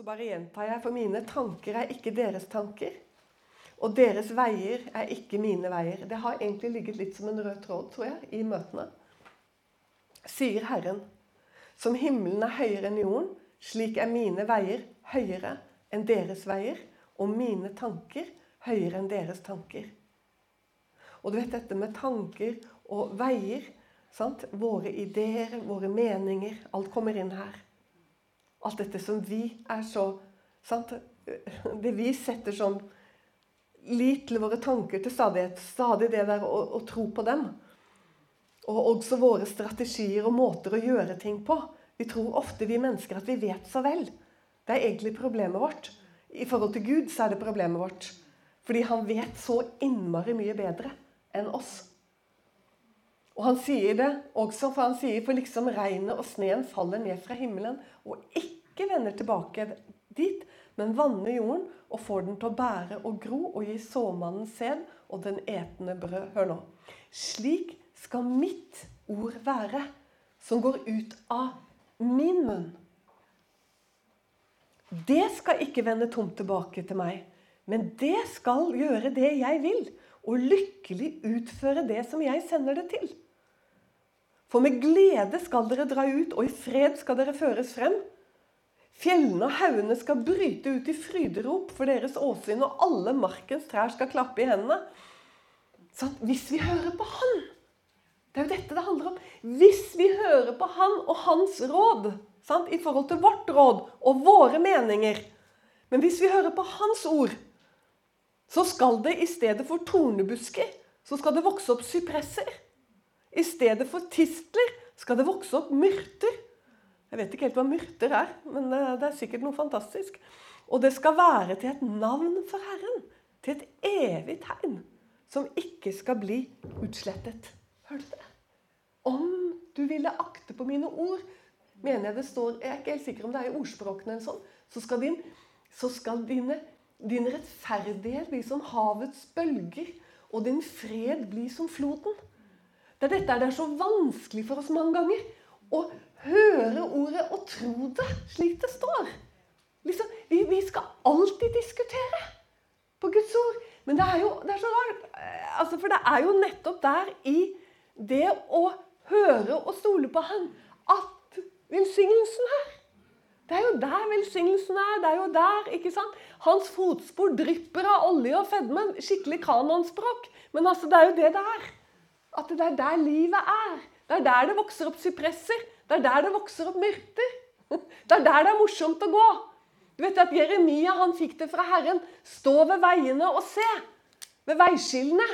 Så bare gjentar jeg, for mine tanker er ikke deres tanker. Og deres veier er ikke mine veier. Det har egentlig ligget litt som en rød tråd, tror jeg, i møtene. Sier Herren, som himmelen er høyere enn jorden, slik er mine veier høyere enn deres veier, og mine tanker høyere enn deres tanker. Og du vet dette med tanker og veier. Sant? Våre ideer, våre meninger. Alt kommer inn her. Alt dette som vi er så sant? Det vi setter som lit til våre tanker til stadighet. Stadig det der å, å tro på dem. Og også våre strategier og måter å gjøre ting på. Vi tror ofte, vi mennesker, at vi vet så vel. Det er egentlig problemet vårt. I forhold til Gud så er det problemet vårt. Fordi han vet så innmari mye bedre enn oss. Og han sier det også, for han sier for liksom regnet og sneen faller ned fra himmelen og ikke vender tilbake dit, men vanner jorden og får den til å bære og gro og gi såmannen sæd og den etende brød. Hør nå. Slik skal mitt ord være, som går ut av min munn. Det skal ikke vende tomt tilbake til meg, men det skal gjøre det jeg vil, og lykkelig utføre det som jeg sender det til. For med glede skal dere dra ut, og i fred skal dere føres frem. Fjellene og haugene skal bryte ut i fryderop for deres åsyn, og alle markens trær skal klappe i hendene. Sånn, hvis vi hører på Han Det er jo dette det handler om. Hvis vi hører på Han og Hans råd sant, i forhold til vårt råd og våre meninger Men hvis vi hører på Hans ord, så skal det i stedet for tornebusker så skal det vokse opp sypresser. I stedet for tistler skal det vokse opp myrter. Jeg vet ikke helt hva myrter er, men eh, det er sikkert noe fantastisk. Og det skal være til et navn for Herren. Til et evig tegn som ikke skal bli utslettet. Hørte du det? Om du ville akte på mine ord, mener jeg det står Jeg er ikke helt sikker om det er i ordspråkene eller sånn. Så skal, din, så skal dine, din rettferdighet bli som havets bølger, og din fred bli som floden. Det er dette det er så vanskelig for oss mange ganger. Å høre ordet og tro det slik det står. Liksom, vi, vi, skal alltid diskutere på Guds ord. Men det er jo det er så rart. Altså, for det er jo nettopp der i det å høre og stole på Han at velsignelsen er. Det er jo der velsignelsen er. Det er jo der, ikke sant? Hans fotspor drypper av olje og fedme. Skikkelig kanonspråk. Men altså, det er jo det det er. At det er der livet er. Det er der det vokser opp sypresser. Det er der det vokser opp myrter. Det er der det er morsomt å gå. Du vet at Jeremia han fikk det fra Herren. Stå ved veiene og se. Ved veiskillene.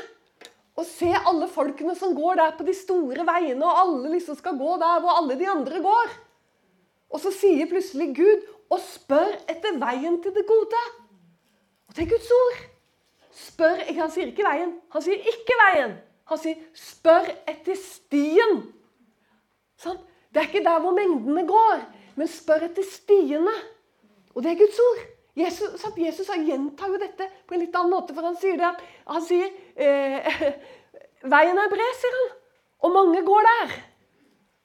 Og se alle folkene som går der på de store veiene, og alle liksom skal gå der hvor alle de andre går. Og så sier plutselig Gud og spør etter veien til det gode. Og det er Guds ord. Spør, Han sier ikke veien. Han sier ikke veien. Han sier 'spør etter stien'. Sånn? Det er ikke der hvor mengdene går, men spør etter stiene. Og det er Guds ord. Jesus, Jesus gjentar jo dette på en litt annen måte, for han sier det at han sier eh, Veien er bred, sier han, og mange går der.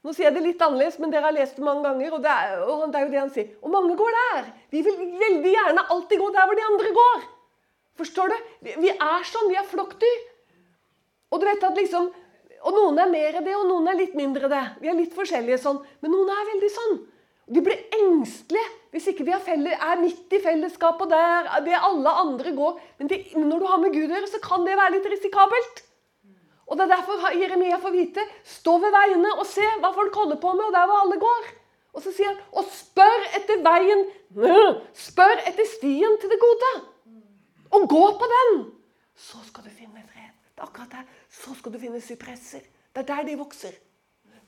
Nå sier jeg det litt annerledes, men dere har lest det mange ganger. Og det er, og det er jo det han sier. Og mange går der. Vi vil veldig gjerne alltid gå der hvor de andre går. Forstår du? Vi er sånn. Vi er flokkdyr. Og du vet at liksom, og noen er mer det, og noen er litt mindre det. Vi er litt forskjellige sånn. Men noen er veldig sånn. De blir engstelige hvis ikke de er midt i fellesskapet der det alle andre går. Men det, når du har med Gud å gjøre, så kan det være litt risikabelt. Og Det er derfor Jeremia får vite stå ved veiene og se hva folk holder på med, og der hvor alle går. Og så sier han og spør etter veien Spør etter stien til det gode. Og gå på den. Så skal du finne. Er akkurat der. Så skal du finne sypresser. Det er der de vokser.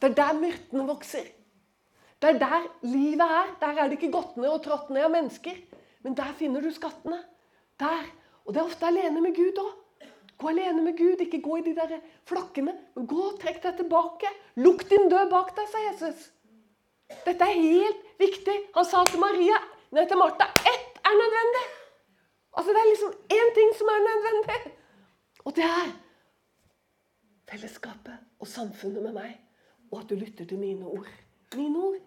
Det er der myrtene vokser. Det er der livet er. Der er det ikke gått ned og trådt ned av mennesker. Men der finner du skattene. Der. Og det er ofte alene med Gud òg. Gå alene med Gud, ikke gå i de der flokkene. Men gå trekk deg tilbake. Lukk din død bak deg, sa Jesus. Dette er helt viktig. Han sa til Maria, nei, til Martha ett er nødvendig. Altså, Det er liksom én ting som er nødvendig. Og det er fellesskapet og samfunnet med meg, og at du lytter til mine ord. Mine ord.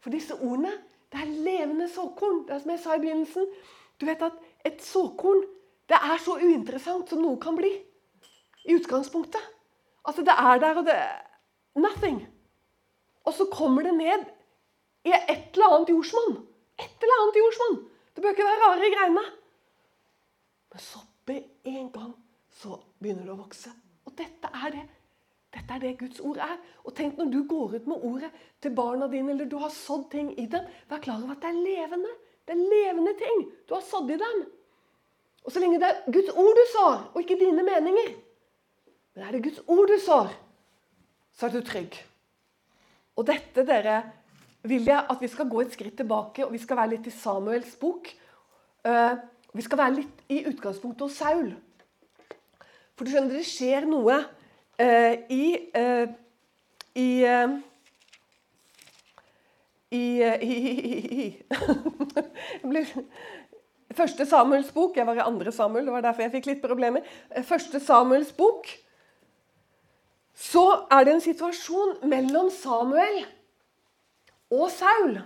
For disse ordene Det er levende såkorn. Det er som jeg sa i begynnelsen. Du vet at et såkorn det er så uinteressant som noe kan bli. I utgangspunktet. Altså, det er der, og det Nothing. Og så kommer det ned i et eller annet jordsmonn. Et eller annet jordsmonn. Det bør ikke være rare greiene. Men så med en gang så begynner det å vokse. Dette er det. Dette er det Guds ord er. Og tenk når du går ut med ordet til barna dine, eller du har sådd ting i dem, vær klar over at det er levende. Det er levende ting du har sådd i dem. Og så lenge det er Guds ord du sår, og ikke dine meninger Men er det Guds ord du sår, så er du trygg. Og dette, dere, vil jeg at vi skal gå et skritt tilbake, og vi skal være litt i Samuels bok. Uh, vi skal være litt i utgangspunktet hos Saul. For du skjønner, det skjer noe eh, i eh, i, i, i, i Første Samuels bok Jeg var i andre Samuel, det var derfor jeg fikk litt problemer. Første Samuels bok så er det en situasjon mellom Samuel og Saul.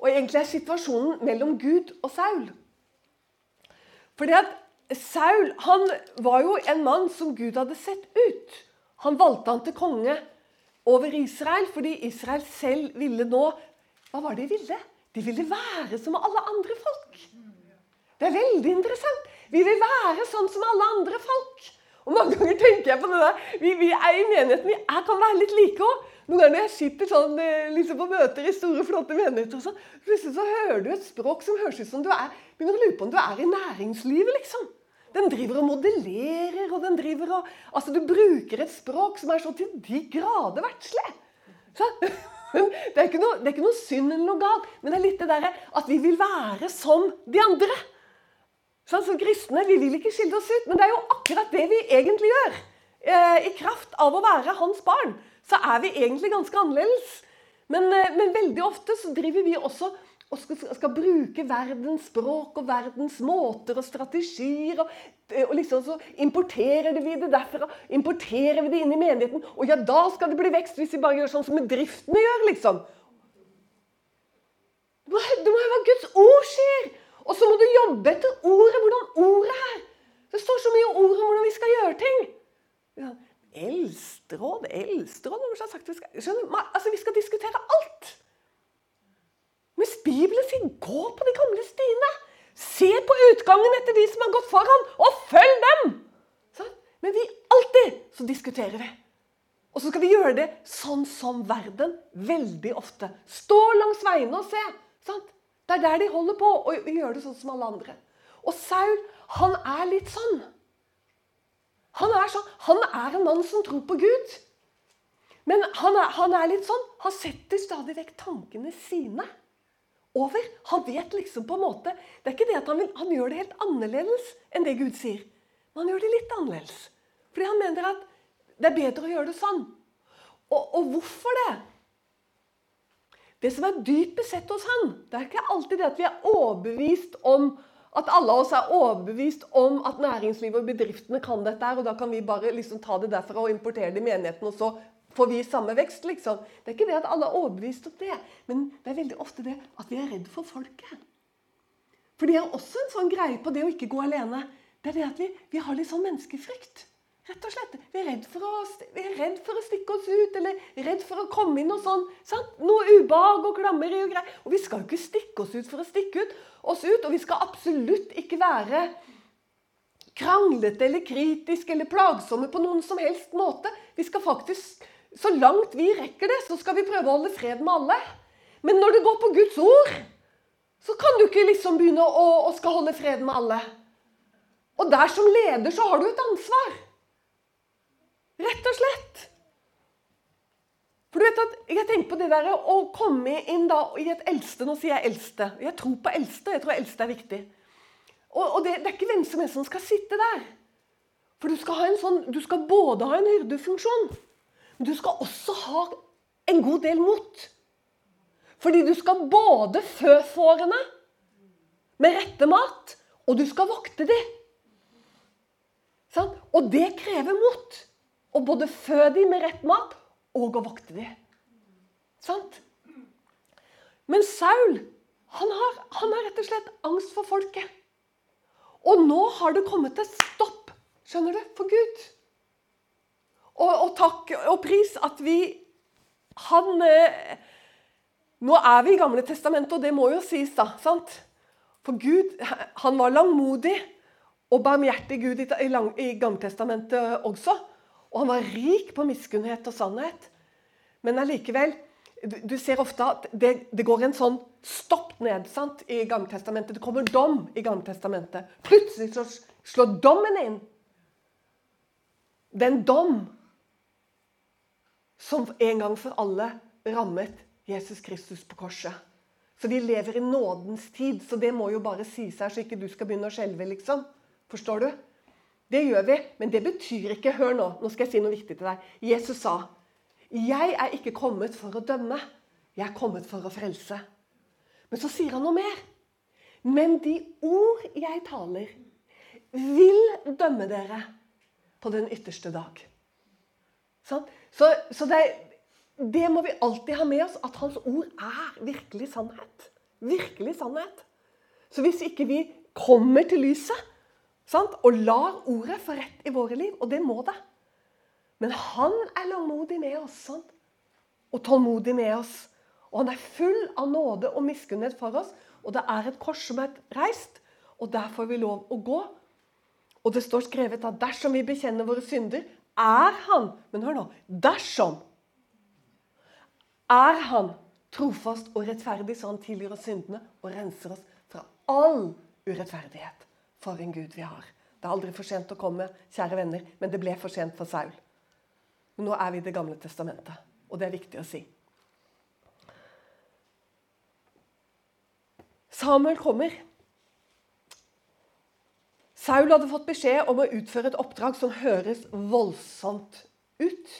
Og egentlig er situasjonen mellom Gud og Saul. Fordi at Saul han var jo en mann som Gud hadde sett ut. Han valgte han til konge over Israel fordi Israel selv ville nå Hva var det de ville? De ville være som alle andre folk. Det er veldig interessant. Vi vil være sånn som alle andre folk. Og Mange ganger tenker jeg på det der. Vi, vi er i menigheten, vi er, kan være litt like òg. Noen ganger når jeg sitter sånn, eh, liksom på møter i store, flotte menigheter, og sånn, plutselig så hører du et språk som høres ut som du er begynner å lure på om du er i næringslivet. liksom. Den driver og modellerer, og den driver og Altså, du bruker et språk som er så til de grader verdslig. Det det er ikke noe synd eller noe galt, men det er litt det derre at vi vil være som de andre. Sånn som kristne, Vi vil ikke skille oss ut, men det er jo akkurat det vi egentlig gjør. Eh, I kraft av å være hans barn, så er vi egentlig ganske annerledes. Men, eh, men veldig ofte så driver vi også og skal, skal, bruke verdens språk og verdens måter og strategier. Og, og liksom så importerer vi det derfra. Importerer vi det inn i menigheten. Og ja, da skal det bli vekst hvis vi bare gjør sånn som bedriftene gjør, liksom. Det må jo være Guds ord skjer! Og så må du jobbe etter ordet, hvordan ordet er. Det står så mye ord om hvordan vi skal gjøre ting. Eldsteråd, eldsteråd har sagt vi skal, skjønner, altså, vi skal diskutere alt. Mens Bibelen sier 'gå på de gamle stiene'. Se på utgangen etter de som har gått foran, og følg dem! Sånn? Men vi alltid så diskuterer vi. Og så skal vi gjøre det sånn som verden veldig ofte. Stå langs veiene og se. Sant? Det er der de holder på, og gjør det sånn som alle andre. Og Saul, han er litt sånn. Han er, sånn, han er en mann som tror på Gud. Men han er, han er litt sånn Han setter stadig vekk tankene sine over. Han vet liksom på en måte Det er ikke det at han, vil, han gjør det helt annerledes enn det Gud sier. Men han gjør det litt annerledes. Fordi han mener at det er bedre å gjøre det sånn. Og, og hvorfor det? Det som er dypest sett hos han, det er ikke alltid det at vi er overbevist om at alle av oss er overbevist om at næringslivet og bedriftene kan dette, her, og da kan vi bare liksom ta det derfra og importere det i menigheten, og så får vi samme vekst. liksom. Det er ikke det at alle er overbevist om det, men det er veldig ofte det at vi er redd for folket. For det er også en sånn greie på det å ikke gå alene. Det er det at vi, vi har litt sånn menneskefrykt. Rett og slett. Vi er, redd for å, for å stikke oss ut, eller redd for å komme inn og sånn. Sant? Noe ubehag og klammeri og greier. Og vi skal jo ikke stikke oss ut for å stikke ut, oss ut. Og vi skal absolutt ikke være kranglete eller kritiske eller plagsomme på noen som helst måte. Vi skal faktisk, Så langt vi rekker det, så skal vi prøve å holde fred med alle. Men når det går på Guds ord, så kan du ikke liksom begynne å, å skal holde fred med alle. Og der som leder så har du et ansvar. Rett og slett. For du vet at Jeg tenker på det der å komme inn da i et eldste Nå sier jeg eldste. Jeg tror på eldste. Jeg tror eldste er viktig. Og, og det, det, er ikke hvem som helst som skal sitte der. For du skal, sånn, du skal både ha en hyrdefunksjon, men du skal også ha en god del mot. Fordi du skal både fø fårene med rette mat, og du skal vokte dem. Sånn? Og det krever mot. Å både fø dem med rett mat og å vokte dem. Sant? Men Saul han har, han har rett og slett angst for folket. Og nå har det kommet et stopp, skjønner du, for Gud. Og, og takk og pris at vi Han eh, Nå er vi i Gamle testamentet, og det må jo sies, da. sant? For Gud, han var langmodig og barmhjertig Gud i, i, i Gamletestamentet også. Og han var rik på miskunnhet og sannhet. Men allikevel du, ser ofte at det, det, går en sånn stopp ned sant, i Gamletestamentet. Det kommer dom i Gamletestamentet. Plutselig så slår dommen inn. Det er en dom som en gang for alle rammet Jesus Kristus på korset. Så vi lever i nådens tid, så det må jo bare sies her, så ikke du skal begynne å skjelve, liksom. Forstår du? Det gjør vi, men det betyr ikke Hør nå, nå skal jeg si noe viktig til deg. Jesus sa, 'Jeg er ikke kommet for å dømme, jeg er kommet for å frelse'. Men så sier han noe mer. 'Men de ord jeg taler, vil dømme dere på den ytterste dag'. Sånn? Så, så det, det, må vi alltid ha med oss, at hans ord er virkelig sannhet. Virkelig sannhet. Så hvis ikke vi kommer til lyset sant? og lar ordet få rett i våre liv, og det må det Men han er langmodig med oss sant? og tålmodig med oss. Og han er full av nåde og miskunnhet for oss. Og det er et kors som er reist, og der får vi lov å gå. Og det står skrevet at dersom vi bekjenner våre synder, er han Men hør nå. Dersom er han trofast og rettferdig, så han tilgir oss syndene og renser oss fra all urettferdighet. For en Gud vi har. Det er aldri for sent å komme, kjære venner, men det ble for sent for Saul. Men nå er vi i Det gamle testamentet, og det er viktig å si. Samuel kommer. Saul hadde fått beskjed om å utføre et oppdrag som høres voldsomt ut.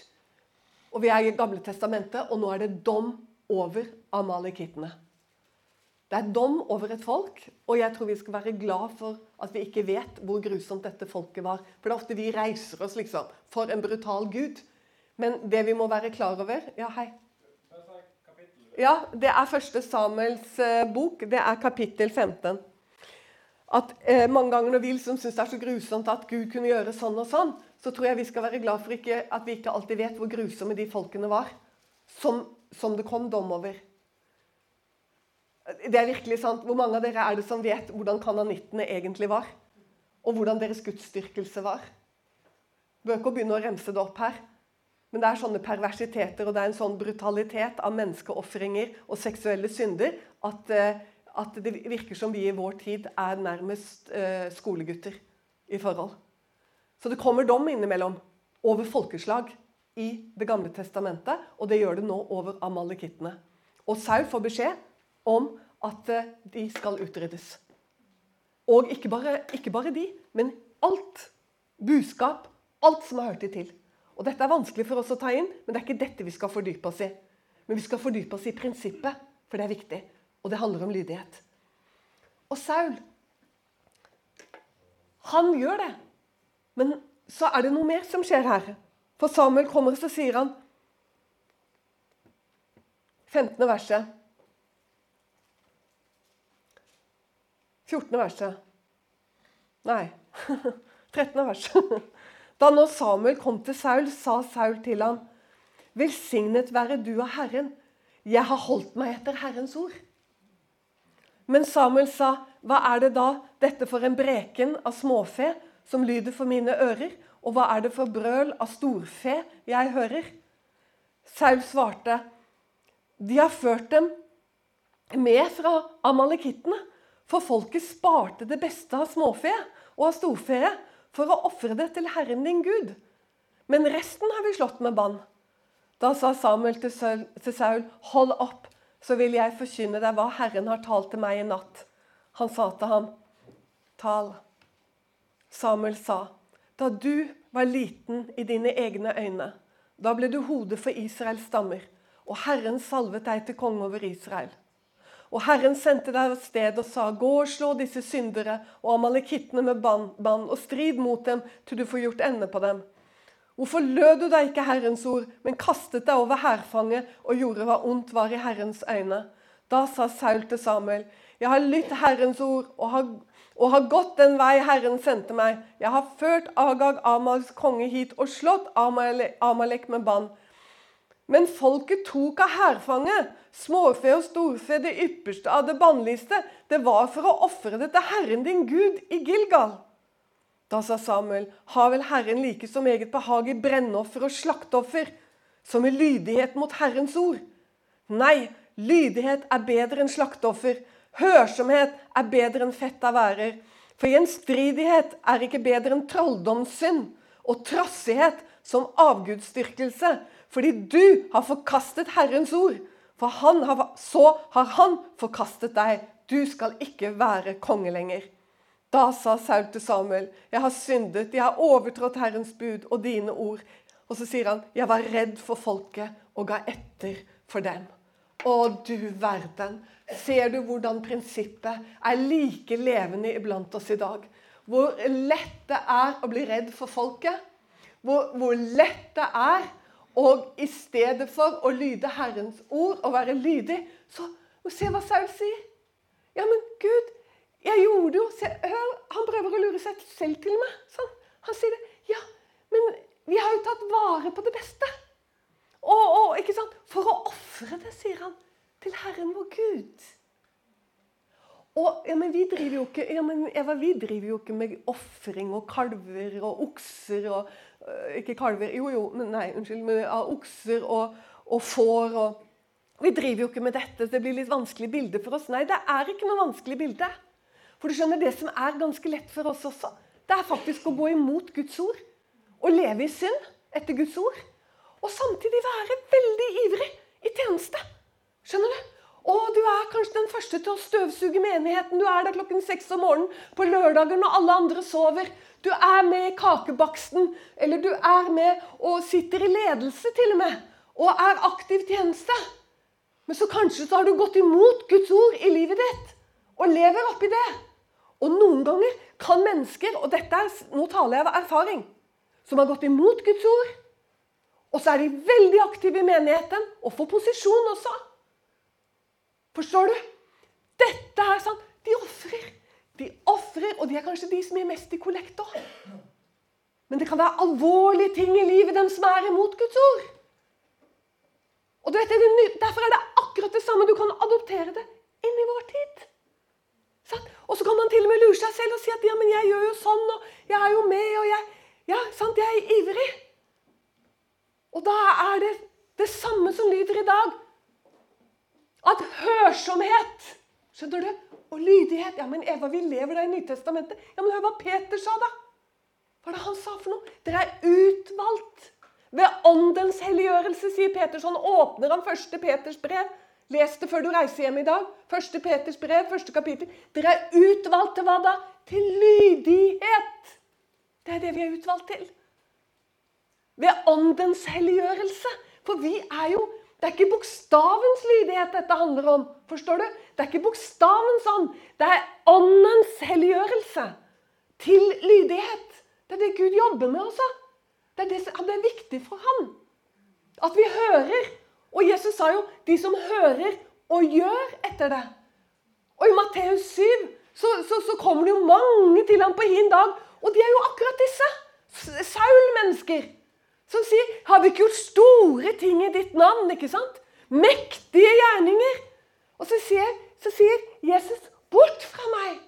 Og Vi er i Gamle testamentet, og nå er det dom over amalekittene. Det er dom over et folk, og jeg tror vi skal være glad for at vi ikke vet hvor grusomt dette folket var. For det er ofte vi reiser oss liksom for en brutal gud. Men det vi må være klar over Ja, hei. Ja, Det er første Samuels eh, bok. Det er kapittel 15 at eh, mange ganger når vi liksom syns det er så grusomt at Gud kunne gjøre sånn og sånn, så tror jeg vi skal være glad for ikke, at vi ikke alltid vet hvor grusomme de folkene var som, som, det kom dom over. Det er virkelig sant. Hvor mange av dere er det som vet hvordan kananittene egentlig var? Og hvordan deres gudsdyrkelse var? Bør ikke begynne å remse det opp her. Men det er sånne perversiteter og det er en sånn brutalitet av menneskeofringer og seksuelle synder at eh, at det virker som vi i vår tid er nærmest eh, skolegutter i forhold. Så det kommer dom innimellom over folkeslag i Det gamle testamentet, og det gjør det nå over amalekittene. Og Saul får beskjed om at eh, de skal utryddes. Og ikke bare, ikke bare de, men alt. Buskap. Alt som har hørt de til. Og Dette er vanskelig for oss å ta inn, men det er ikke dette vi skal fordype oss i. Men vi skal fordype oss i prinsippet, for det er viktig. Og det handler om lydighet. Og Saul Han gjør det. Men så er det noe mer som skjer her. For Samuel kommer, så sier han 15. verset 14. verset Nei 13. verset. Da nå Samuel kom til Saul, sa Saul til ham, Velsignet være du av Herren. Jeg har holdt meg etter Herrens ord. Men Samuel sa, 'Hva er det da dette for en breken av småfe som lyder for mine ører?' 'Og hva er det for brøl av storfe jeg hører?' Saul svarte, 'De har ført dem med fra amalekittene.' For folket sparte det beste av småfe og av storfe for å ofre det til Herren din Gud. Men resten har vi slått med bann. Da sa Samuel til Saul, 'Hold opp, så vil jeg forkynne deg hva Herren har talt til meg i natt. Han sa til ham, tal. Samuel sa, da du var liten i dine egne øyne, da ble du hodet for Israels stammer, og Herren salvet deg til konge over Israel. Og Herren sendte deg av sted og sa, gå og slå disse syndere og amalekittene med bann, og strid mot dem til du får gjort ende på dem. Hvorfor lød du deg ikke Herrens ord, men kastet deg over hærfanget og gjorde hva ondt var i Herrens øyne? Da sa Saul til Samuel, 'Jeg har lytt Herrens ord og har, og har gått den vei Herren sendte meg.' 'Jeg har ført Agag, Amals konge, hit og slått Amalek med bann.' Men folket tok av hærfanget, småfe og storfe, det ypperste av det bannlyste. Det var for å ofre det til Herren din Gud i Gilgal. Da sa Samuel, har vel Herren like som eget behag i brennoffer og slakteoffer som i lydighet mot Herrens ord? Nei, lydighet er bedre enn slakteoffer. Hørsomhet er bedre enn fett av værer. For gjenstridighet er ikke bedre enn trolldomssynd og trassighet som avgudsdyrkelse fordi du har forkastet Herrens ord. For har, så har han forkastet deg. Du skal ikke være konge lenger. Da sa Saul til Samuel, 'Jeg har syndet, jeg har overtrådt Herrens bud og dine ord.' Og så sier han, 'Jeg var redd for folket og ga etter for dem.' Å, du verden. Ser du hvordan prinsippet er like levende iblant oss i dag? Hvor lett det er å bli redd for folket. Hvor, hvor lett det er og i stedet for å lyde Herrens ord og være lydig, så Se hva Saul sier. Ja, men Gud, jeg gjorde jo se, hør, Han prøver å lure seg selv til meg. Sånn. Han sier det. Ja, men vi har jo tatt vare på det beste. Og, og ikke sant? For å ofre det, sier han, til Herren vår Gud. Og, ja, men vi driver jo ikke, ja, men Eva, vi driver jo ikke med ofring og kalver og okser og øh, Ikke kalver, jo jo, men nei, unnskyld. Men av okser og, og får og Vi driver jo ikke med dette. Det blir litt vanskelig bilde for oss. Nei, det er ikke noe vanskelig bilde. For du skjønner, det som er ganske lett for oss også, det er faktisk å gå imot Guds ord. Og leve i synd etter Guds ord. Og samtidig være veldig ivrig i tjeneste. Skjønner du? Og du er kanskje den første til å støvsuge menigheten. Du er der klokken seks om morgenen på lørdager når alle andre sover. Du er med i kakebaksten, eller du er med og sitter i ledelse til og med. Og er aktiv tjeneste. Men så kanskje så har du gått imot Guds ord i livet ditt. Og lever oppi det. Og noen ganger kan mennesker, og dette er, nå taler jeg av erfaring, som har gått imot Guds ord, og så er de veldig aktive i menigheten og får posisjon også. Forstår du? Dette er sant. De ofrer. De ofrer, og de er kanskje de som gir mest i kollekt òg. Men det kan være alvorlige ting i livet dem som er imot Guds ord. Og du vet, Derfor er det akkurat det samme. Du kan adoptere det inn i vår tid. Og så kan han til og med lure seg selv og si at ja, men jeg gjør jo sånn, og jeg er jo med, og jeg, ja, sant, jeg er ivrig. Og da er det det samme som lyder i dag. At hørsomhet skjønner du, og lydighet Ja, men Eva, vi lever da i Nytestamentet. Ja, men Hør hva Peter sa, da. Hva er det han sa for noe? Dere er utvalgt. Ved åndens helliggjørelse, sier Peter. Sånn åpner han første Peters brev. Les det før du reiser hjem i dag. Første Peters brev, første kapittel. Dere er utvalgt til hva da? Til lydighet. Det er det vi er utvalgt til. Ved åndens helliggjørelse. For vi er jo det er ikke bokstavens lydighet dette handler om. Forstår du? Det er ikke bokstavens ånd. Det er åndens helliggjørelse til lydighet. Det er det Gud jobber med også. Det det, det er viktig for ham. At vi hører. Og Jesus sa jo 'de som hører og gjør etter det'. Og i Matteus 7 så, så, så kommer det jo mange til ham på hin dag. Og de er jo akkurat disse. Saul-mennesker som sier 'Har vi ikke gjort store ting i ditt navn?' ikke sant? Mektige gjerninger. Og så sier, så sier Jesus 'Bort fra meg'.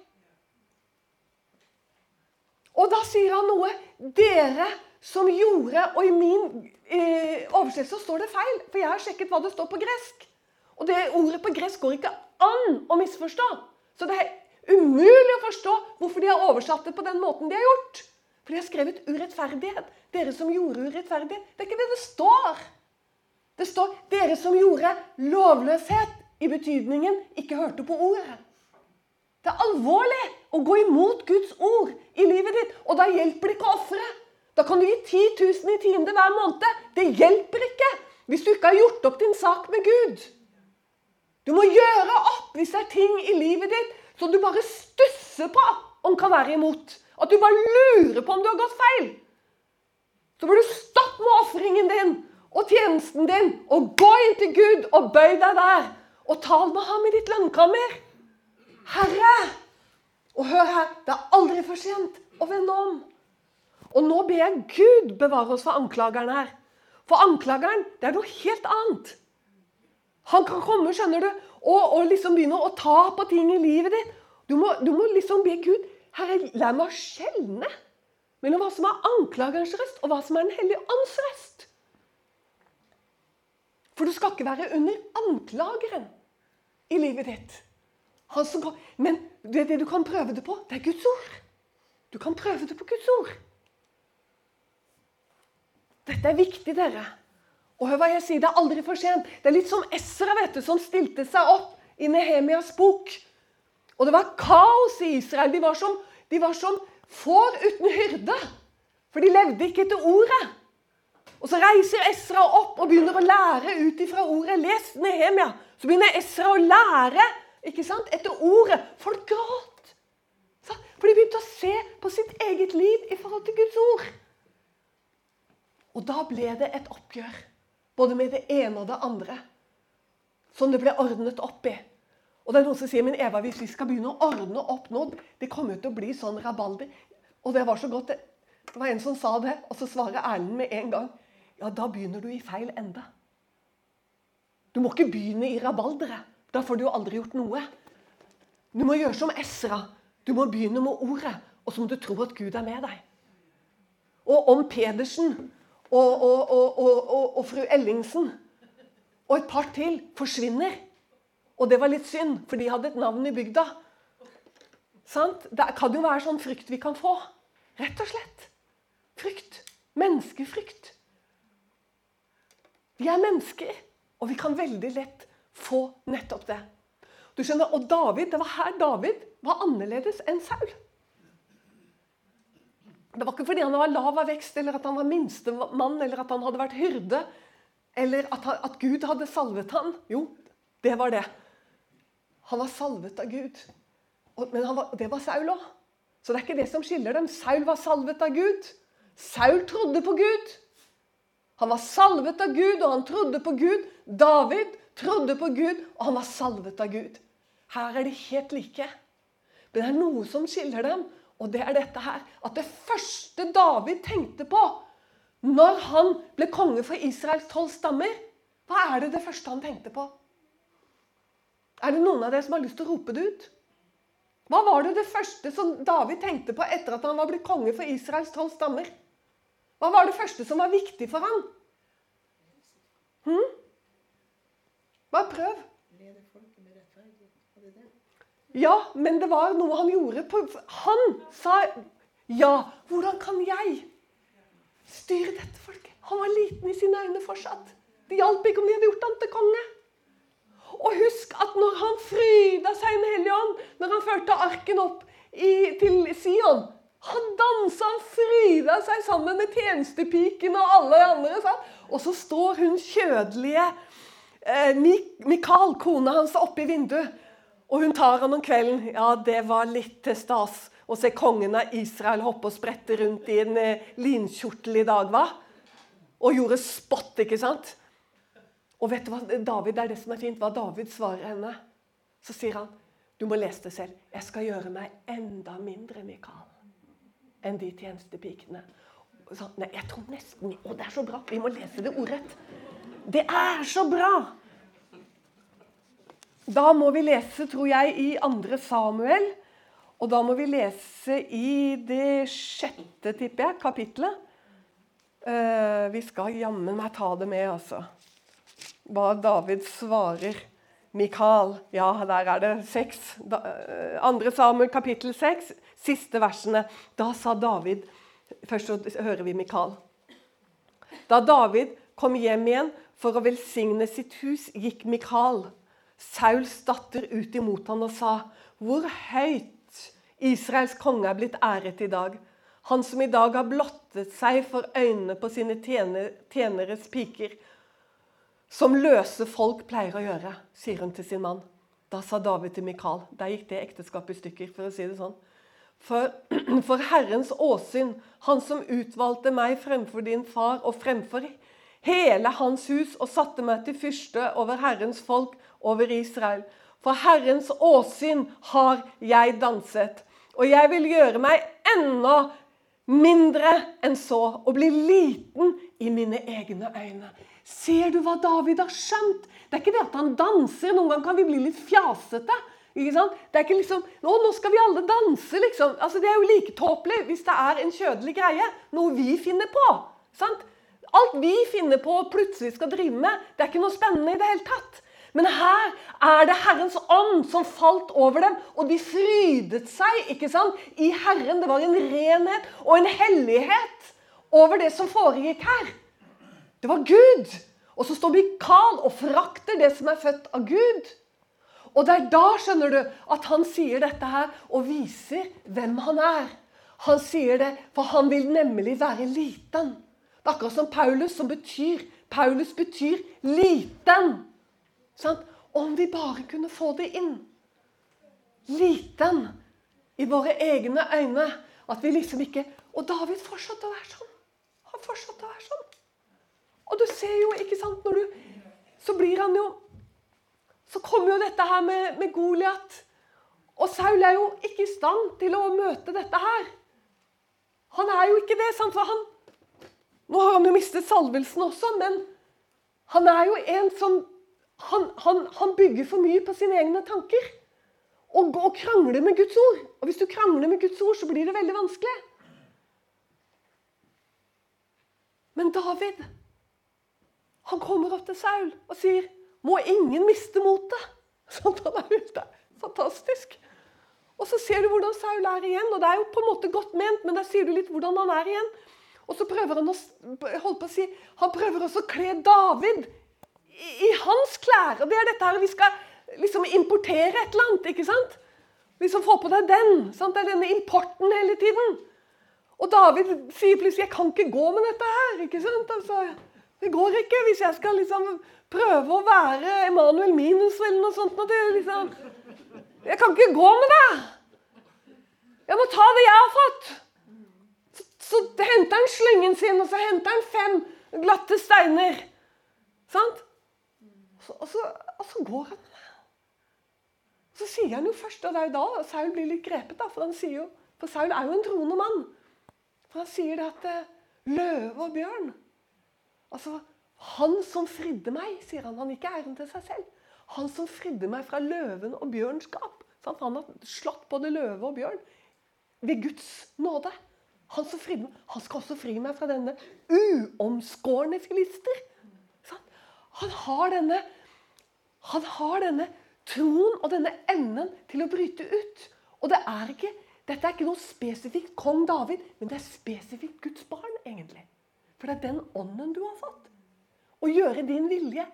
Og da sier han noe. Dere som gjorde Og i min eh, oversettelse står det feil, for jeg har sjekket hva det står på gresk. Og det ordet på gresk går ikke an å misforstå. Så det er umulig å forstå hvorfor de har oversatt det på den måten de har gjort. For de har skrevet urettferdighet. Dere som gjorde urettferdighet. Det er ikke det det står. Det står 'dere som gjorde lovløshet', i betydningen 'ikke hørte på ordet'. Det er alvorlig å gå imot Guds ord i livet ditt. Og da hjelper det ikke å ofre. Da kan du gi 10 000 i tiende hver måned. Det hjelper ikke hvis du ikke har gjort opp din sak med Gud. Du må gjøre opp hvis det er ting i livet ditt som du bare stusser på om kan være imot. At du bare lurer på om du har gått feil. Så må du stoppe med ofringen din og tjenesten din og gå inn til Gud og bøy deg der. og tal med ham i ditt lønnkammer. Herre! Og hør her, det er aldri for sent å vende om. Og nå ber jeg Gud bevare oss for anklageren her. For anklageren, det er noe helt annet. Han kan komme skjønner du, og, og liksom begynne å ta på ting i livet ditt. Du må, du må liksom be Gud Herre, lær meg skjelne mellom hva som er anklagerens røst, og hva som er Den hellige ånds røst. For du skal ikke være under anklageren i livet ditt. Kan, men det, det du kan prøve det på, det er Guds ord. Du kan prøve det på Guds ord. Dette er viktig, dere. Og hør hva jeg sier, Det er aldri for sent. Det er litt som Esra vet du, som stilte seg opp i Nehemias bok. Og det var kaos i Israel. De var som, de var som får uten hyrde. For de levde ikke etter ordet. Og Så reiser Esra opp og begynner å lære ut ifra ordet. Les Nehemia. Så begynner Esra å lære ikke sant? etter ordet. Folk gråt. For de begynte å se på sitt eget liv i forhold til Guds ord. Og da ble det et oppgjør. Både med det ene og det andre. Som det ble ordnet opp i. Og det er noen som sier men Eva, hvis vi skal begynne å ordne opp nå Det kommer til å bli sånn rabalder. Og det var så godt. Det var en som sa det, og så svarer Erlend med en gang. Ja, da begynner du i feil ende. Du må ikke begynne i rabalderet. Da får du jo aldri gjort noe. Du må gjøre som Esra. Du må begynne med ordet, og så må du tro at Gud er med deg. Og om Pedersen og, og, og, og fru Ellingsen og et par til forsvinner Og det var litt synd, for de hadde et navn i bygda. Sant? Det kan jo være sånn frykt vi kan få. Rett og slett. Frykt. Menneskefrykt. Vi er mennesker, og vi kan veldig lett få nettopp det. Du skjønner, Og David, det var her David var annerledes enn Saul. Det var ikke fordi han var lav av vekst, eller at han var minstemann, eller at han hadde vært hyrde, eller at, han, at Gud hadde salvet han. Jo, det var det. Han var salvet av Gud. Men var, det var Saul òg. Så det er ikke det som skiller dem. Saul var salvet av Gud. Saul trodde på Gud. Han var salvet av Gud, og han trodde på Gud. David trodde på Gud, og han var salvet av Gud. Her er de helt like. Men det er noe som skiller dem, og det er dette her. At det første David tenkte på når han ble konge for Israels tolv stammer, hva er det det første han tenkte på? Er det noen av dere som har lyst til å rope det ut? Hva var det det første som David tenkte på etter at han var blitt konge for Israels tolv stammer? Hva var det første som var viktig for ham? Hm? Bare prøv. Ja, men det var noe han gjorde. På, han sa ja. Hvordan kan jeg styre dette folket? Han var liten i sine øyne fortsatt. Det hjalp ikke om de hadde gjort ham til konge. Og husk at når han fryda seg i Den hellige ånd, når han førte arken opp i, til Sion Han dansa, han fryda seg sammen med tjenestepiken og alle andre. Sant? Og så står hun kjødelige eh, Mikael, kona hans, oppe i vinduet. Og hun tar han om kvelden. Ja, det var litt til stas å se kongen av Israel hoppe og sprette rundt i en eh, linkjortel i dag, hva? Og gjorde spott, ikke sant? Og vet du hva David, det er det som er fint, hva David svarer henne. Så sier han, du må lese det selv. Jeg skal gjøre meg enda mindre, Mikael, enn de tjenestepikene. Så, nei, jeg tror nesten Å, det er så bra! Vi må lese det ordrett. Det er så bra! Da må vi lese, tror jeg, i 2. Samuel. Og da må vi lese i det sjette, tipper jeg, kapitlet. Uh, vi skal jammen meg ta det med, altså. Hva David svarer Mikael. Ja, der er det seks. Da, uh, 2. Samuel kapittel seks, siste versene. Da sa David Først så hører vi Mikael. Da David kom hjem igjen for å velsigne sitt hus, gikk Mikael Sauls datter ut imot han og sa, 'Hvor høyt Israels konge er blitt æret i dag.' 'Han som i dag har blottet seg for øynene på sine tjener, tjeneres piker.' 'Som løse folk pleier å gjøre', sier hun til sin mann. Da sa David til Mikael Der gikk det ekteskapet i stykker, for å si det sånn. For, for Herrens åsyn, han som utvalgte meg fremfor din far og fremfor hele hans hus og satte meg til fyrste over Herrens folk, over Israel. For Herrens åsyn har jeg danset, og jeg vil gjøre meg enda mindre enn så, og bli liten i mine egne øyne. Ser du hva David har skjønt? Det er ikke det at han danser. Noen ganger kan vi bli litt fjasete. Ikke sant? Det er ikke liksom Nå, nå skal vi alle danse, liksom. Altså, det er jo like tåpelig hvis det er en kjødelig greie. Noe vi finner på. Sant? Alt vi finner på og plutselig skal drive med, det er ikke noe spennende i det hele tatt. Men her er det Herrens ånd som falt over dem, og de frydet seg ikke sant? i Herren. Det var en renhet og en hellighet over det som foregikk her. Det var Gud. Og så står Mikael og frakter det som er født av Gud. Og det er da skjønner du, at han sier dette her og viser hvem han er. Han sier det, for han vil nemlig være liten. Det er akkurat som Paulus, som betyr Paulus betyr liten. Sant? Om vi bare kunne få det inn. Liten i våre egne øyne. At vi liksom ikke Og David fortsatte å være sånn. Han fortsatte å være sånn. Og du ser jo, ikke sant, når du Så blir han jo så kommer jo dette her med, med Goliat. Og Saul er jo ikke i stand til å møte dette her. Han er jo ikke det. sant? For han, nå har han jo mistet salvelsen også, men han er jo en som han, han, han bygger for mye på sine egne tanker. Og, og krangler med Guds ord. Og hvis du krangler med Guds ord, så blir det veldig vanskelig. Men David, han kommer opp til Saul og sier må ingen miste motet. Sånn han er ute. Fantastisk. Og så ser du hvordan Saul er igjen. og Det er jo på en måte godt ment, men der sier du litt hvordan han er igjen. Og så prøver han å, holdt på å si, han prøver også å kle David i, hans klær. Og det er dette her vi skal liksom importere et eller annet. ikke sant? Liksom få på deg den. Sant? Det er denne importen hele tiden. Og David sier plutselig 'Jeg kan ikke gå med dette her'. ikke sant? Altså, det går ikke hvis jeg skal liksom prøve å være Emanuel Minus eller noe sånt. Det, liksom. Jeg kan ikke gå med det! Jeg må ta det jeg har fått. Så, så henter han slyngen sin, og så henter han fem glatte steiner. Sant? Så, og, så, og, så, går han. Så sier han jo først, og det er jo da Saul blir litt grepet, da, for, han sier jo, for Saul er jo en troende mann. For han sier det at eh, løve og bjørn Altså, han som fridde meg, sier han. Han gikk æren til seg selv. Han som fridde meg fra løven og bjørns gap. Han har slått både løve og bjørn ved Guds nåde. Han som fridde han skal også fri meg fra denne uomskårne filister. Han har denne, han har denne troen og denne evnen til å bryte ut. Og det er ikke, dette er ikke noe spesifikt kong David, men det er spesifikt Guds barn, egentlig. For det er den ånden du har fått. Å gjøre din vilje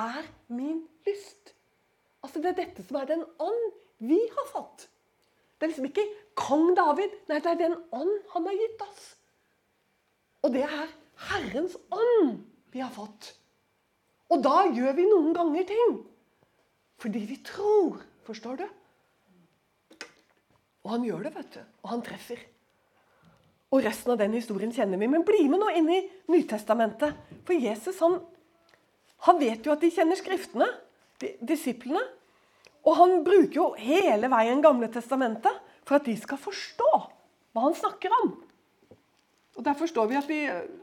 er min lyst. Altså Det er dette som er den ånd vi har fått. Det er liksom ikke kong David. Nei, det er den ånd han har gitt oss. Og det er Herrens ånd vi har fått. Og da gjør vi noen ganger ting fordi vi tror. Forstår du? Og han gjør det, vet du. Og han treffer. Og resten av den historien kjenner vi. Men bli med nå inn i Nytestamentet. For Jesus han han vet jo at de kjenner Skriftene, disiplene. Og han bruker jo hele veien Gamle testamentet for at de skal forstå hva han snakker om. Og Derfor forstår vi at vi,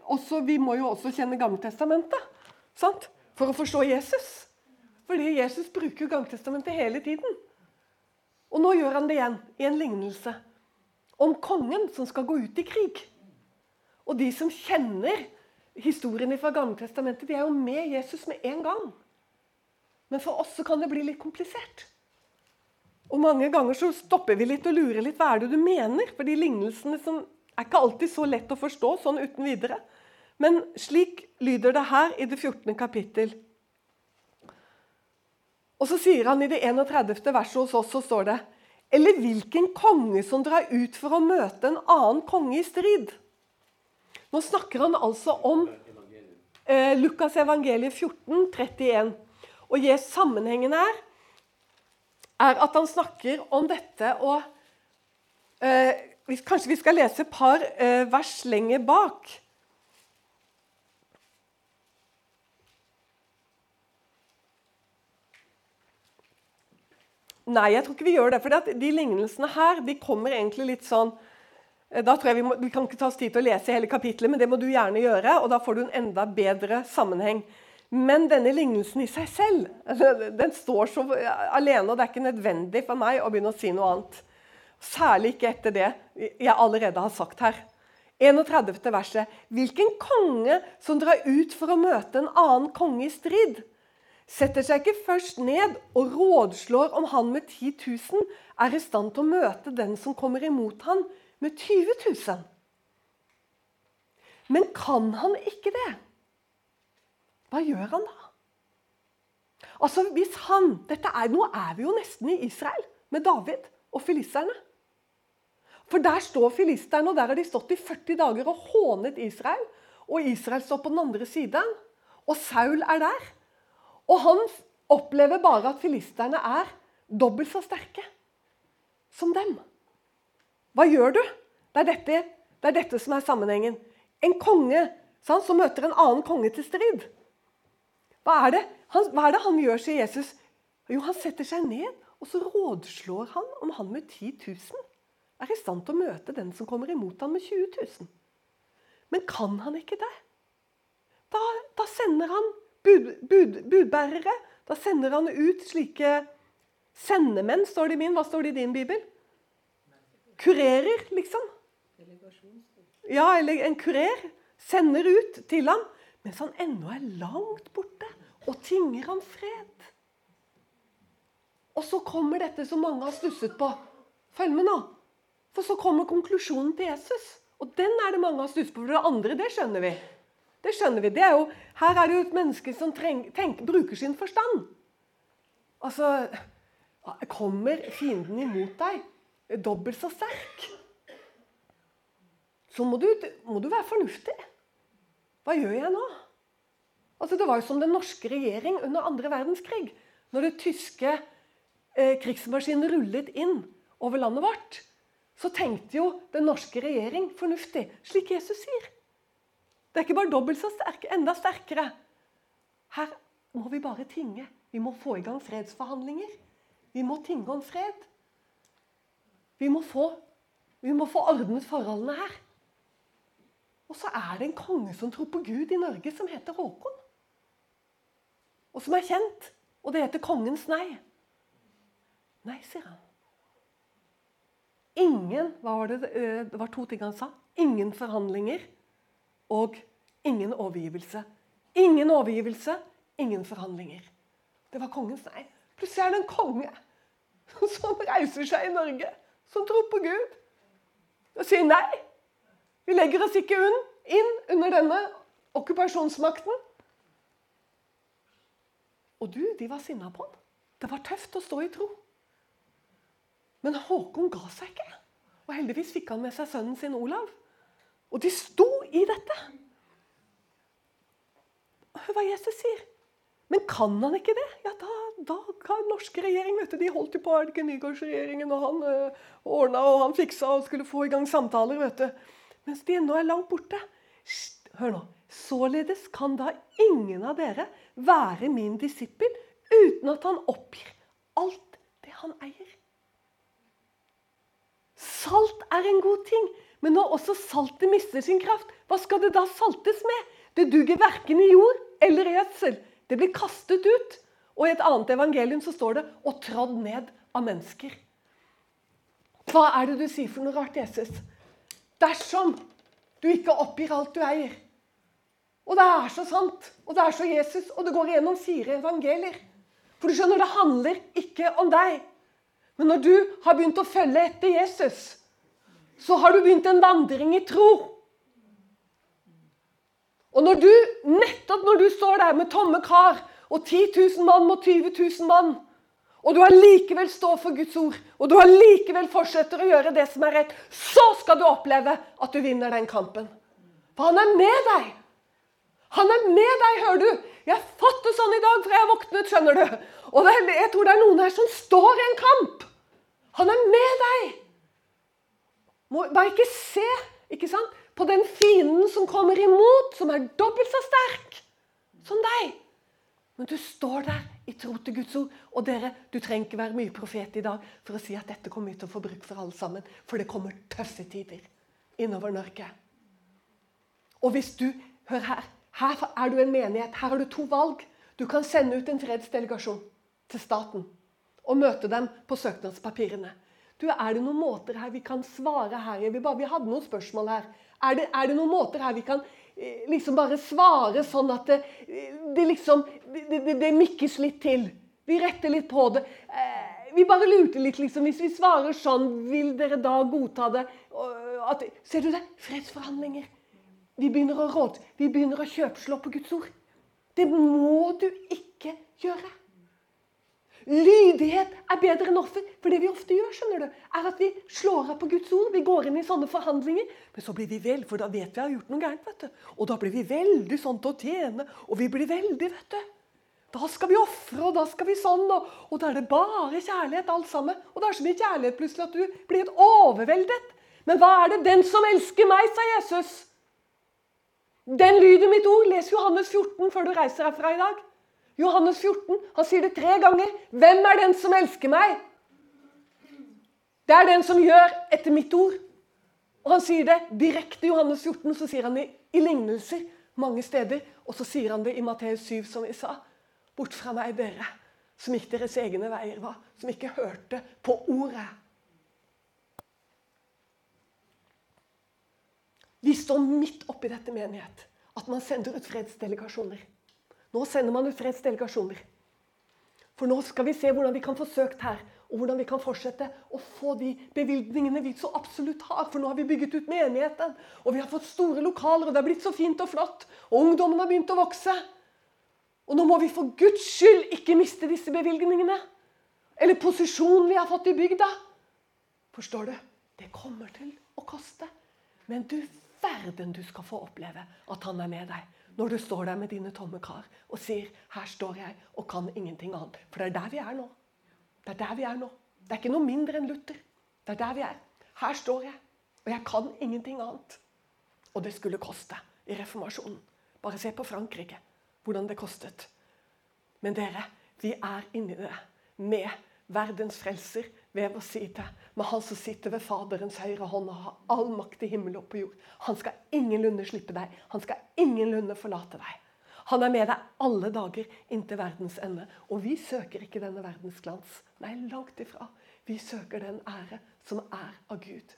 også, vi må jo også kjenne Gamle testamentet. sant? For å forstå Jesus. Fordi Jesus bruker jo Gammeltestamentet hele tiden. Og nå gjør han det igjen i en lignelse om kongen som skal gå ut i krig. Og de som kjenner historiene fra Gammeltestamentet de er jo med Jesus med en gang. Men for oss så kan det bli litt komplisert. Og Mange ganger så stopper vi litt og lurer litt. Hva er det du mener? For de lignelsene som er ikke alltid så lett å forstå sånn uten videre. Men slik lyder det her i det 14. kapittel. Og så sier han i det 31. verset hos oss, så står det Eller hvilken konge som drar ut for å møte en annen konge i strid? Nå snakker han altså om eh, Lukas evangeliet 14, 31. Og yes, sammenhengen her er at han snakker om dette og eh, Kanskje vi skal lese et par eh, vers lenger bak. Nei, jeg tror ikke vi gjør det. For de lignelsene her de kommer egentlig litt sånn eh, da tror jeg vi, må, vi kan ikke ta oss tid til å lese hele kapitlet, men det må du gjerne gjøre. og Da får du en enda bedre sammenheng. Men denne lignelsen i seg selv den står så alene, og det er ikke nødvendig for meg å begynne å si noe annet. Særlig ikke etter det jeg allerede har sagt her. 31. verset. Hvilken konge som drar ut for å møte en annen konge i strid, setter seg ikke først ned og rådslår om han med 10 000 er i stand til å møte den som kommer imot han med 20 000. Men kan han ikke det? Hva gjør han da? Altså, hvis han, dette er, Nå er vi jo nesten i Israel med David og filisterne. For der står filisterne, og der har de stått i 40 dager og hånet Israel. Og Israel står på den andre siden, og Saul er der. Og han opplever bare at filisterne er dobbelt så sterke som dem. Hva gjør du? Det er dette, det er dette som er sammenhengen. En konge sant, som møter en annen konge til strid. Hva er, det? Han, hva er det han gjør, sier Jesus? Jo, han setter seg ned, og så rådslår han om han med 10 000 er i stand til å møte den som kommer imot ham med 20 000. Men kan han ikke det? Da, da sender han bud, bud, budbærere. Da sender han ut slike sendemenn, står det i min. Hva står det i din bibel? Kurerer, liksom. Ja, eller en kurer. Sender ut til ham mens han ennå er langt borte og tinger han fred. Og så kommer dette som mange har stusset på. Følg med nå. For så kommer konklusjonen til Jesus. Og den er det mange har stusset på. For det andre, det skjønner vi. Det skjønner vi. Det er jo, her er det jo et menneske som treng, tenk, bruker sin forstand. Altså Kommer fienden imot deg dobbelt så sterk, så må du, må du være fornuftig. Hva gjør jeg nå? Altså, det var jo som den norske regjering under andre verdenskrig. Når det tyske eh, krigsmaskinen rullet inn over landet vårt så tenkte jo den norske regjering fornuftig, slik Jesus sier. Det er ikke bare dobbelt så sterk, enda sterkere. Her må vi bare tinge. Vi må få i gang fredsforhandlinger. Vi må tinge om fred. Vi må få, vi må få ordnet forholdene her. Og så er det en konge som tror på Gud i Norge, som heter Håkon. Og som er kjent. Og det heter Kongens nei. Nei, sier han. Ingen hva var det, eh, det var to ting han sa. Ingen forhandlinger og ingen overgivelse. Ingen overgivelse, ingen forhandlinger. Det var kongens nei. Plutselig er det en konge som reiser seg i Norge, som tror på Gud, og sier nei. Vi legger oss ikke inn under denne okkupasjonsmakten. Og du, de var sinna på han. Det var tøft å stå i tro. Men Håkon ga seg ikke. Og heldigvis fikk han med seg sønnen sin Olav. Og de sto i dette. Hør hva Jesus sier. Men kan han ikke det? Ja, da, da kan norske regjering vet du, De holdt jo på er Nygaardsregjeringen, og han øh, eh, ordna og han fiksa og skulle få i gang samtaler. vet du. Mens de ennå er langt borte. Hør nå. Således kan da ingen av dere være min disippel uten at han oppgir alt det han eier. Salt er en god ting, men når også saltet mister sin kraft, hva skal det da saltes med? Det duger verken i jord eller i gjødsel. Det blir kastet ut. Og i et annet evangelium så står det 'og trådd ned av mennesker'. Hva er det du sier for noe rart, Jesus? Dersom du ikke oppgir alt du eier. Og det er så sant, og det er så Jesus, og det går gjennom fire evangelier. For du skjønner, det handler ikke om deg. Men når du har begynt å følge etter Jesus, så har du begynt en vandring i tro. Og når du, nettopp når du står der med tomme kar og 10 000 mann mot 20 000 mann, og du allikevel står for Guds ord, og du allikevel fortsetter å gjøre det som er rett, så skal du oppleve at du vinner den kampen. For han er med deg. Han er med deg, hører du. Jeg har fått det sånn i dag, for jeg har våknet, skjønner du. Og jeg tror det er noen her som står i en kamp. Han er med deg! Må bare ikke se ikke sant? på den fienden som kommer imot, som er dobbelt så sterk som deg. Men du står der i tro til Guds ord. Og dere, du trenger ikke være mye profet i dag for å si at dette kommer vi til å få bruk for alle sammen. For det kommer tøffe tider innover Norge. Og hvis du Hør her. Her er du en menighet. Her har du to valg. Du kan sende ut en fredsdelegasjon til staten og møte dem på søknadspapirene. Du, Er det noen måter her vi kan svare her? Vi, bare, vi hadde noen spørsmål her. Er det, er det, noen måter her vi kan eh, liksom bare svare sånn at det, det liksom det, det, mikkes litt til? Vi retter litt på det. Eh, vi bare lurte litt, liksom. Hvis vi svarer sånn, vil dere da godta det? At, ser du det? Fredsforhandlinger. Vi begynner å råd, vi begynner å kjøpslå på Guds ord. Det må du ikke gjøre. Lydighet er bedre enn offer. For det vi ofte gjør, skjønner du, er at vi slår av på Guds ord. Vi går inn i sånne forhandlinger. Men så blir vi vel, for da vet vi har gjort noe gærent. vet du. Og da blir vi veldig sånn til å tjene. Og vi blir veldig, vet du. Da skal vi ofre, og da skal vi sånn. Og, og da er det bare kjærlighet, alt sammen. Og det er så mye kjærlighet plutselig at du blir helt overveldet. Men hva er det den som elsker meg, sa Jesus. Den lyder mitt ord. Les Johannes 14 før du reiser herfra i dag. Johannes 14. Han sier det tre ganger. Hvem er den som elsker meg? Det er den som gjør etter mitt ord. Og Han sier det direkte i Johannes 14, så sier han det i lignelser mange steder. Og så sier han det i Matteus 7, som vi sa. Bort fra meg, dere som gikk deres egne veier var, som ikke hørte på ordet. Vi står midt oppi dette menighet. At man sender ut fredsdelegasjoner. Nå sender man ut fredsdelegasjoner. For nå skal vi se hvordan vi kan få søkt her, og hvordan vi kan fortsette å få de bevilgningene vi så absolutt har. For nå har vi bygget ut menigheten, og vi har fått store lokaler, og det har blitt så fint og flott. Og ungdommen har begynt å vokse. Og nå må vi for Guds skyld ikke miste disse bevilgningene. Eller posisjonen vi har fått i bygda. Forstår du? Det kommer til å koste. Men du verden du skal få oppleve at han er med deg når du står der med dine tomme kar og sier 'Her står jeg og kan ingenting annet'. For det er der vi er nå. Det er der vi er nå. Det er ikke noe mindre enn Luther. Det er der vi er. Her står jeg, og jeg kan ingenting annet. Og det skulle koste i reformasjonen. Bare se på Frankrike, hvordan det kostet. Men dere, vi er inni det med verdens frelser ved å si det. med han som sitter ved Faderens høyre hånd og har all makt i himmel og på jord. Han skal ingenlunde slippe deg. Han skal ingenlunde forlate deg. Han er med deg alle dager inntil verdens ende. Og vi søker ikke denne verdens glans. Nei, langt ifra. Vi søker den ære som er av Gud.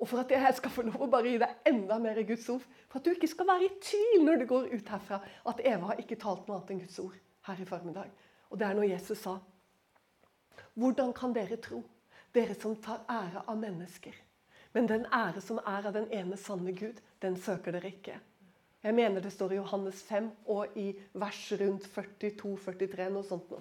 Og for at jeg skal få lov å bare gi deg enda mer i Guds ord, for at du ikke skal være i tvil når du går ut herfra, at Eva har ikke talt noe annet enn Guds ord her i formiddag. Og det er når Jesus sa hvordan kan dere tro, dere som tar ære av mennesker? Men den ære som er av den ene sanne Gud, den søker dere ikke. Jeg mener det står i Johannes 5 og i vers rundt 42-43. noe sånt noe.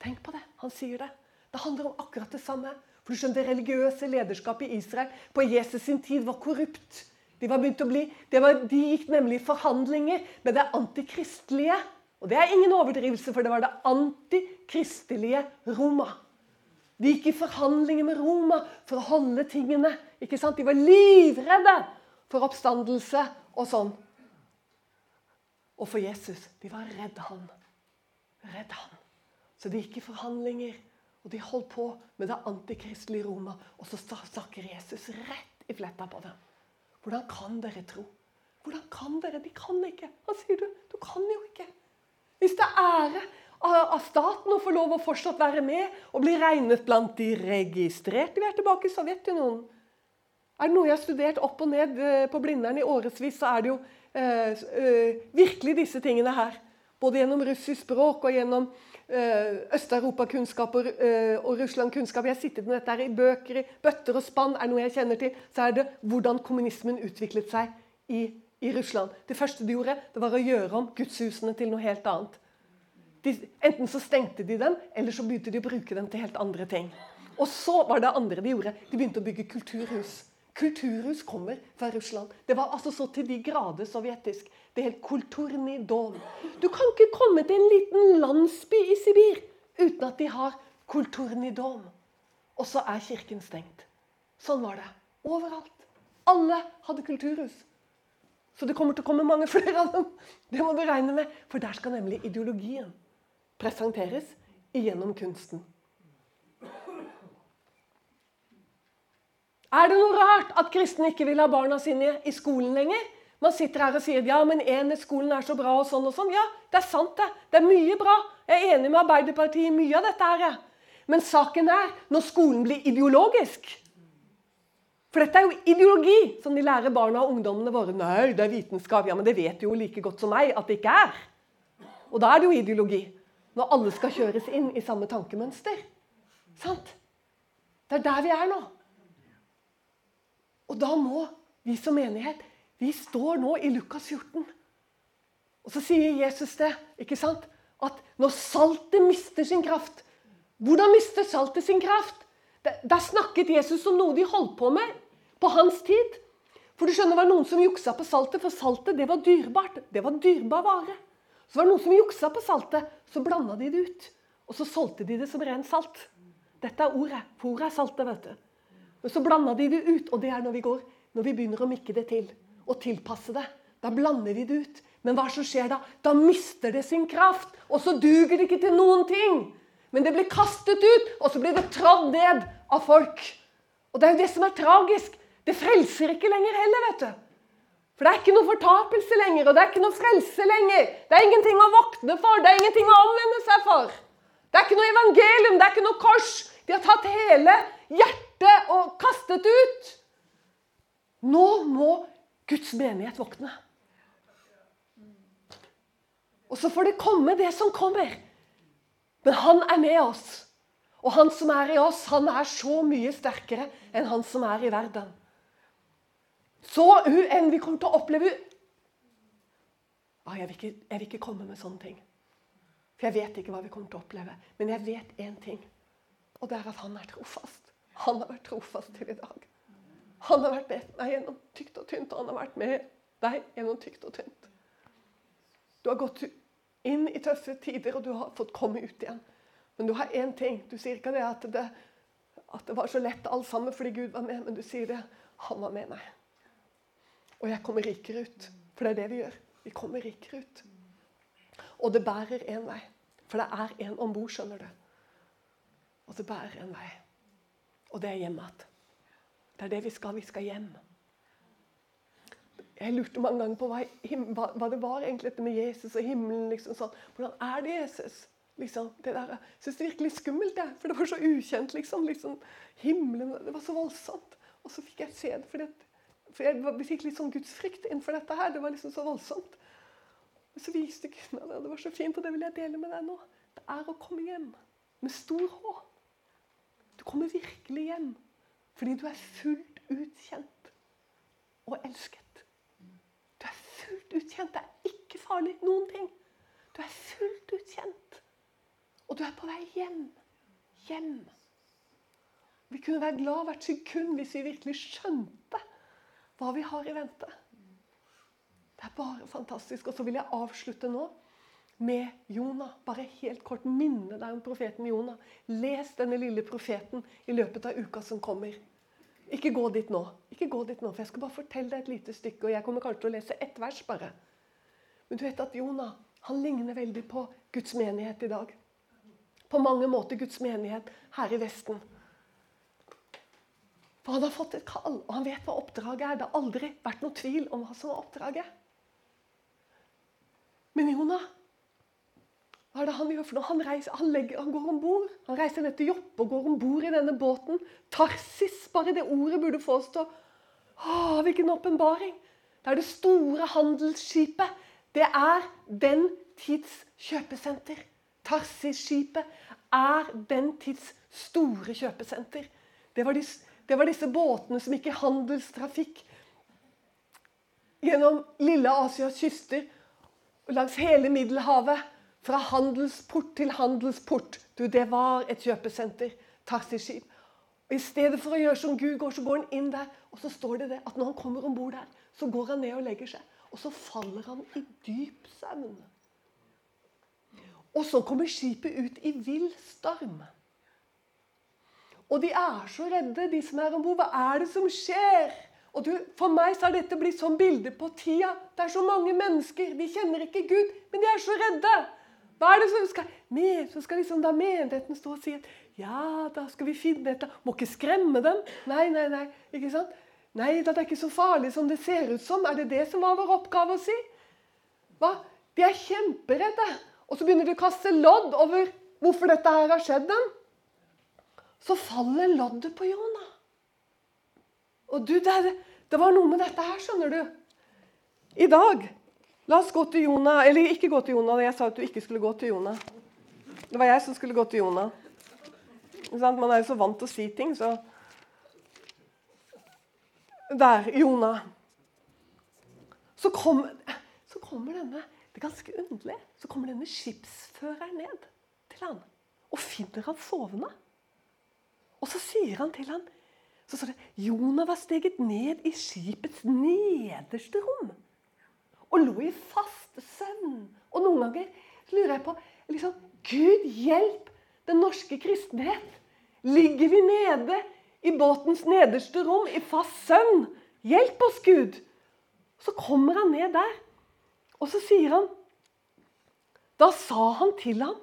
Tenk på det. Han sier det. Det handler om akkurat det samme. For du skjønner, Det religiøse lederskapet i Israel på Jesus sin tid var korrupt. De, var begynt å bli, var, de gikk nemlig i forhandlinger med det antikristelige. Og det er ingen overdrivelse, for det var det antikristelige Roma. De gikk i forhandlinger med Roma for å holde tingene. ikke sant? De var livredde for oppstandelse og sånn. Og for Jesus. De var redd han. Redd han. Så de gikk i forhandlinger, og de holdt på med det antikristelige Roma. Og så snakker Jesus rett i fletta på dem. Hvordan kan dere tro? Hvordan kan dere? De kan ikke. Han sier du, du kan jo ikke. Hvis det er ære av staten å få lov å fortsatt være med og bli regnet blant de registrerte. Vi er tilbake i Sovjetunionen. Er det noe jeg har studert opp og ned eh, på Blindern i årevis, så er det jo eh, eh, virkelig disse tingene her. Både gjennom russisk språk og gjennom eh, Øst-Europa-kunnskap og, eh, og Russland-kunnskap. Jeg har sittet med dette her i bøker, i bøtter og spann. Er noe jeg kjenner til, så er det hvordan kommunismen utviklet seg i, i Russland. Det første de gjorde, det var å gjøre om gudshusene til noe helt annet. De, enten så stengte de dem, eller så begynte de å bruke dem til helt andre ting. Og så var det andre de gjorde. De begynte å bygge kulturhus. Kulturhus kommer fra Russland. Det var altså så til de grader sovjetisk. Det helt kulturnidom. Du kan ikke komme til en liten landsby i Sibir uten at de har kulturnidom. Og så er kirken stengt. Sånn var det. Overalt. Alle hadde kulturhus. Så det kommer til å komme mange flere av dem. Det må du regne med. For der skal nemlig ideologien presenteres gjennom kunsten. Er det noe rart at kristne ikke vil ha barna sine i skolen lenger? Man sitter her og sier ja, men enhetsskolen er så bra og sånn og sånn. Ja, det er sant, det. Det er mye bra. Jeg er enig med Arbeiderpartiet i mye av dette her. Men saken er når skolen blir ideologisk. For dette er jo ideologi som de lærer barna og ungdommene våre. Nei, det er vitenskap. Ja, men det vet du jo like godt som meg at det ikke er. Og da er det jo ideologi. Når alle skal kjøres inn i samme tankemønster. Sant? Det er der vi er nå. Og da må vi som menighet Vi står nå i Lukas 14. Og så sier Jesus det, ikke sant? At når saltet mister sin kraft Hvordan mister saltet sin kraft? Der snakket Jesus om noe de holdt på med på hans tid. For du skjønner, det var noen som juksa på saltet, for saltet det var dyrebart. Det var dyrbar vare. Så var det noen som juksa på saltet. Så blanda de det ut. Og så solgte de det som rent salt. Dette er ordet. For ordet er saltet, vet du. Men så blanda de det ut, og det er når vi går, når vi begynner å mikke det til og tilpasse det. Da blander vi det ut. Men hva som skjer da? Da mister det sin kraft, og så duger det ikke til noen ting. Men det blir kastet ut, og så blir det trådd ned av folk. Og det er jo det som er tragisk. Det frelser ikke lenger heller, vet du. For det er ikke noe fortapelse lenger, og det er ikke noe frelse lenger. Det er ingenting å våkne for, det er ingenting å omvende seg for. Det er ikke noe evangelium, det er ikke noe kors. De har tatt hele hjertet og kastet ut. Nå må Guds menighet våkne. Og så får det komme det som kommer. Men han er med oss. Og han som er i oss, han er så mye sterkere enn han som er i verden. Så enn vi kommer til å oppleve ah, jeg, vil ikke, jeg vil ikke komme med sånne ting. For jeg vet ikke hva vi kommer til å oppleve. Men jeg vet én ting. Og det er at han er trofast. Han har vært trofast til i dag. Han har vært med meg gjennom tykt og tynt, og han har vært med deg gjennom tykt og tynt. Du har gått inn i tøffe tider, og du har fått komme ut igjen. Men du har én ting. Du sier ikke det at, det at det var så lett alt sammen fordi Gud var med, men du sier det han var med meg. Og jeg kommer rikere ut. For det er det vi gjør. Vi kommer rikere ut. Og det bærer én vei. For det er en om bord, skjønner du. Og det bærer en vei. Og det er hjem igjen. Det er det vi skal. Vi skal hjem. Jeg lurte mange ganger på hva, hva, hva det var egentlig dette med Jesus og himmelen. Liksom, sånn. Hvordan er det Jesus? Liksom, det der, jeg syns det virkelig skummelt, jeg. for det var så ukjent. Liksom, liksom, himmelen, Det var så voldsomt. Og så fikk jeg se det, for, det, for jeg fikk litt sånn gudsfrykt innenfor dette her. Det var liksom så voldsomt. Men så viste Gud meg det. Det var så fint, og det vil jeg dele med deg nå. Det er å komme hjem med stor H. Du kommer virkelig hjem fordi du er fullt ut kjent og elsket. Du er fullt ut kjent. Det er ikke farlig noen ting. Du er fullt ut kjent. Og du er på vei hjem. Hjem. Vi kunne være glad hvert sekund hvis vi virkelig skjønte hva vi har i vente. Det er bare fantastisk. Og så vil jeg avslutte nå med Jonah. Bare helt kort minne deg om profeten Jonah. Les denne lille profeten i løpet av uka som kommer. Ikke gå dit nå, Ikke gå dit nå, for jeg skal bare fortelle deg et lite stykke. og Jeg kommer kanskje til å lese ett vers bare. Men du vet at Jonah han ligner veldig på Guds menighet i dag. På mange måter Guds menighet her i Vesten. For han har fått et kall, og han vet hva oppdraget er. Det har aldri vært noe tvil om hva som var oppdraget. Men Jonah hva er det han gjør for noe? Han, reiser, han, legger, han går om bord. Han reiser ned til Joppe og går om bord i denne båten. Tarsis, bare det ordet burde få oss til å Hvilken åpenbaring! Det er det store handelsskipet. Det er den tids kjøpesenter. Tarsis-skipet er den tids store kjøpesenter. Det var, disse, det var disse båtene som gikk i handelstrafikk gjennom lille Asias kyster langs hele Middelhavet. Fra handelsport til handelsport. Du, det var et kjøpesenter. Tarsiskip. Og I stedet for å gjøre som Gud går, så går han inn der. Og så står det det at når han kommer om bord der, så går han ned og legger seg. Og så faller han i dyp søvn. Og så kommer skipet ut i vill storm. Og de er så redde, de som er om bord. Hva er det som skjer? Og du, For meg så har dette blitt sånn bilde på tida. Det er så mange mennesker. De kjenner ikke Gud, men de er så redde. Hva er det som skal med, Så skal liksom da menigheten stå og si at ja, da skal vi finne et Må ikke skremme dem. Nei, nei, nei. ikke sant? Nei, det er ikke så farlig som det ser ut som. Er det det som var vår oppgave å si? Hva? De er kjemperedde. Og så begynner de å kaste lodd over hvorfor dette her har skjedd dem. Så faller loddet på Jonah. Og du, det, det var noe med dette her, skjønner du. I dag La oss gå til Jonah. Eller ikke gå til Jonah. Jeg sa at du ikke skulle gå til Jonah. Det var jeg som skulle gå til Jonah. Man er jo så vant til å si ting, så Der. Jonah. Så, kom, så kommer denne Det er ganske underlig. Så kommer denne skipsføreren ned til han og finner han sovende. Og så sier han til ham så står det Jonah var steget ned i skipets nederste rom og lå i fast søvn. Og noen ganger lurer jeg på liksom, Gud hjelp den norske kristenhet. Ligger vi nede i båtens nederste rom i fast søvn? Hjelp oss, Gud! Så kommer han ned der, og så sier han Da sa han til ham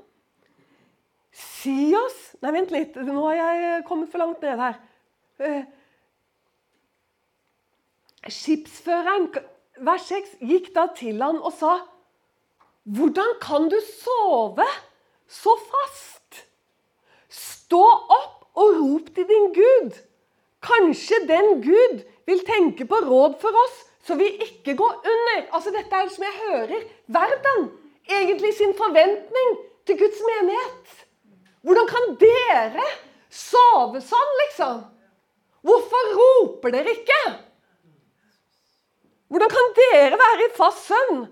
Si oss Nei, vent litt. Nå har jeg kommet for langt ned her. Eh, skipsføreren vers 6 gikk da til han og sa Hvordan kan du sove så fast? Stå opp og rop til din Gud. Kanskje den Gud vil tenke på råd for oss, så vi ikke går under. Altså Dette er som jeg hører verden egentlig sin forventning til Guds menighet. Hvordan kan dere sove sånn, liksom? Hvorfor roper dere ikke? Hvordan kan dere være i fast søvn?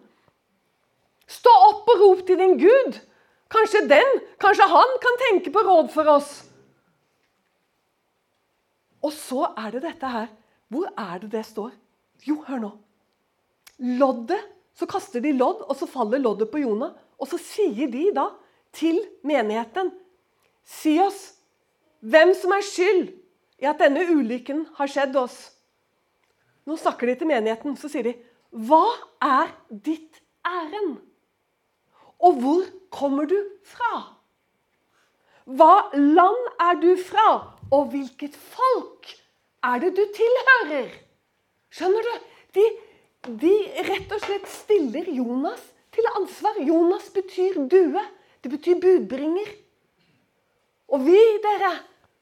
Stå opp og rop til din Gud. Kanskje den, kanskje han kan tenke på råd for oss. Og så er det dette her. Hvor er det det står? Jo, hør nå. Loddet. Så kaster de lodd, og så faller loddet på Jonah. Og så sier de da til menigheten Si oss hvem som er skyld i at denne ulykken har skjedd oss. Nå snakker de til menigheten, så sier de Hva er ditt ærend? Og hvor kommer du fra? Hva land er du fra, og hvilket folk er det du tilhører? Skjønner du? De, de rett og slett stiller Jonas til ansvar. Jonas betyr due. Det betyr budbringer. Og vi, dere,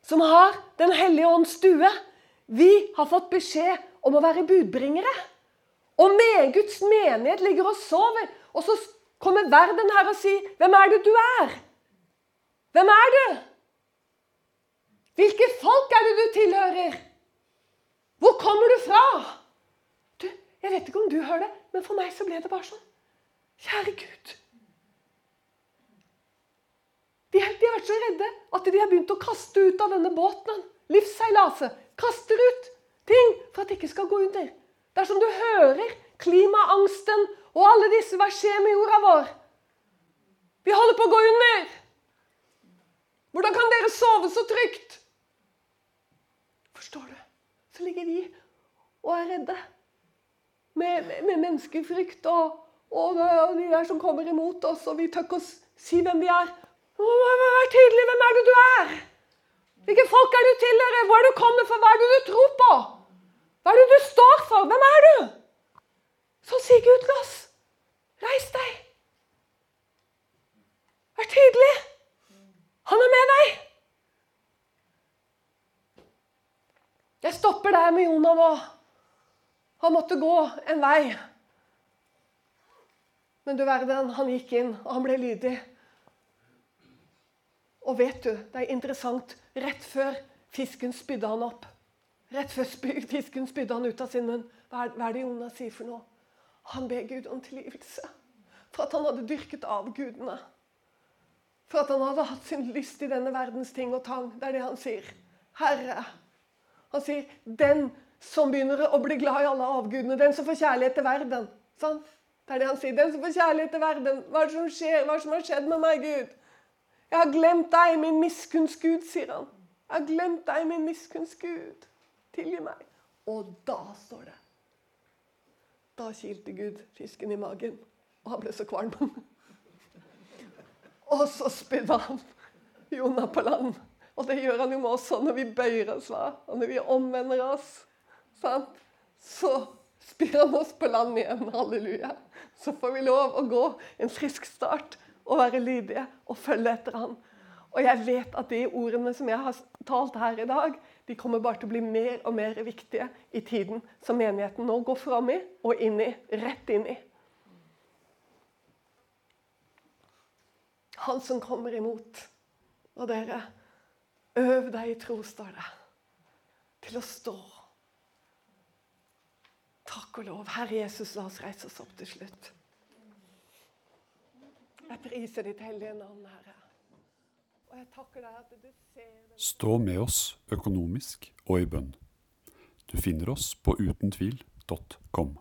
som har Den hellige ånds stue, vi har fått beskjed om å være budbringere. Og med Guds menighet ligger og sover. Og så kommer verden her og sier, 'Hvem er det du er?' Hvem er du? Hvilke folk er det du tilhører? Hvor kommer du fra? Du, Jeg vet ikke om du hører det, men for meg så ble det bare sånn. Kjære Gud. De, de har vært så redde at de har begynt å kaste ut av denne båten. Livsseilaset. Kaster ut ting for at det ikke skal gå under. Dersom du hører klimaangsten og alle disse Hva skjer med jorda vår? Vi holder på å gå under! Hvordan kan dere sove så trygt? Forstår du? Så ligger vi og er redde. Med, med, med menneskefrykt og, og, og, de der som kommer imot oss, og vi tør ikke å si hvem vi er. Vær tydelig. Hvem er det du er? Hvilke folk er du tilhører? Hvor er du kommet fra? Hva er det du tror på? Hva er det du står for? Hvem er du? Så sier Gud til oss, reis deg. Vær tydelig. Han er med deg. Jeg stopper der med Jonah nå. Han måtte gå en vei. Men du verden, han gikk inn, og han ble lydig. Og vet du, det er interessant. Rett før fisken spydde han opp. Rett før fisken spydde han ut av sin munn. Hva er, det Jonas sier for noe? Han ber Gud om tilgivelse for at han hadde dyrket avgudene. For at han hadde hatt sin lyst i denne verdens ting og tang. Det er det han sier. Herre. Han sier 'den som begynner å bli glad i alle avgudene', 'den som får kjærlighet til verden'. Sånn? Det er det han sier. 'Den som får kjærlighet til verden'. Hva er det som skjer? Hva er det som har skjedd med meg, Gud? Jeg har glemt deg, min miskunnsgud, sier han. Jeg har glemt deg, min miskunnsgud. Tilgi meg. Og da står det Da kilte Gud fisken i magen, og han ble så kvalm. Og så spydde han Jonah på land. Og det gjør han jo med oss òg når vi bøyer oss, hva? og når vi omvender oss. Sant? Så spyr han oss på land igjen. Halleluja. Så får vi lov å gå en frisk start og være lydige og følge etter han. Og jeg vet at de ordene som jeg har talt her i dag, de kommer bare til å bli mer og mer viktige i tiden som menigheten nå går fram i og inn i. Rett inn i. Han som kommer imot. Og dere, øv deg i tro, står det. Til å stå. Takk og lov. Herre Jesus, la oss reise oss opp til slutt. Jeg priser ditt hellige navn, Herre. Og jeg takker deg at du ser. Stå med oss økonomisk og i bønn. Du finner oss på utentvil.com.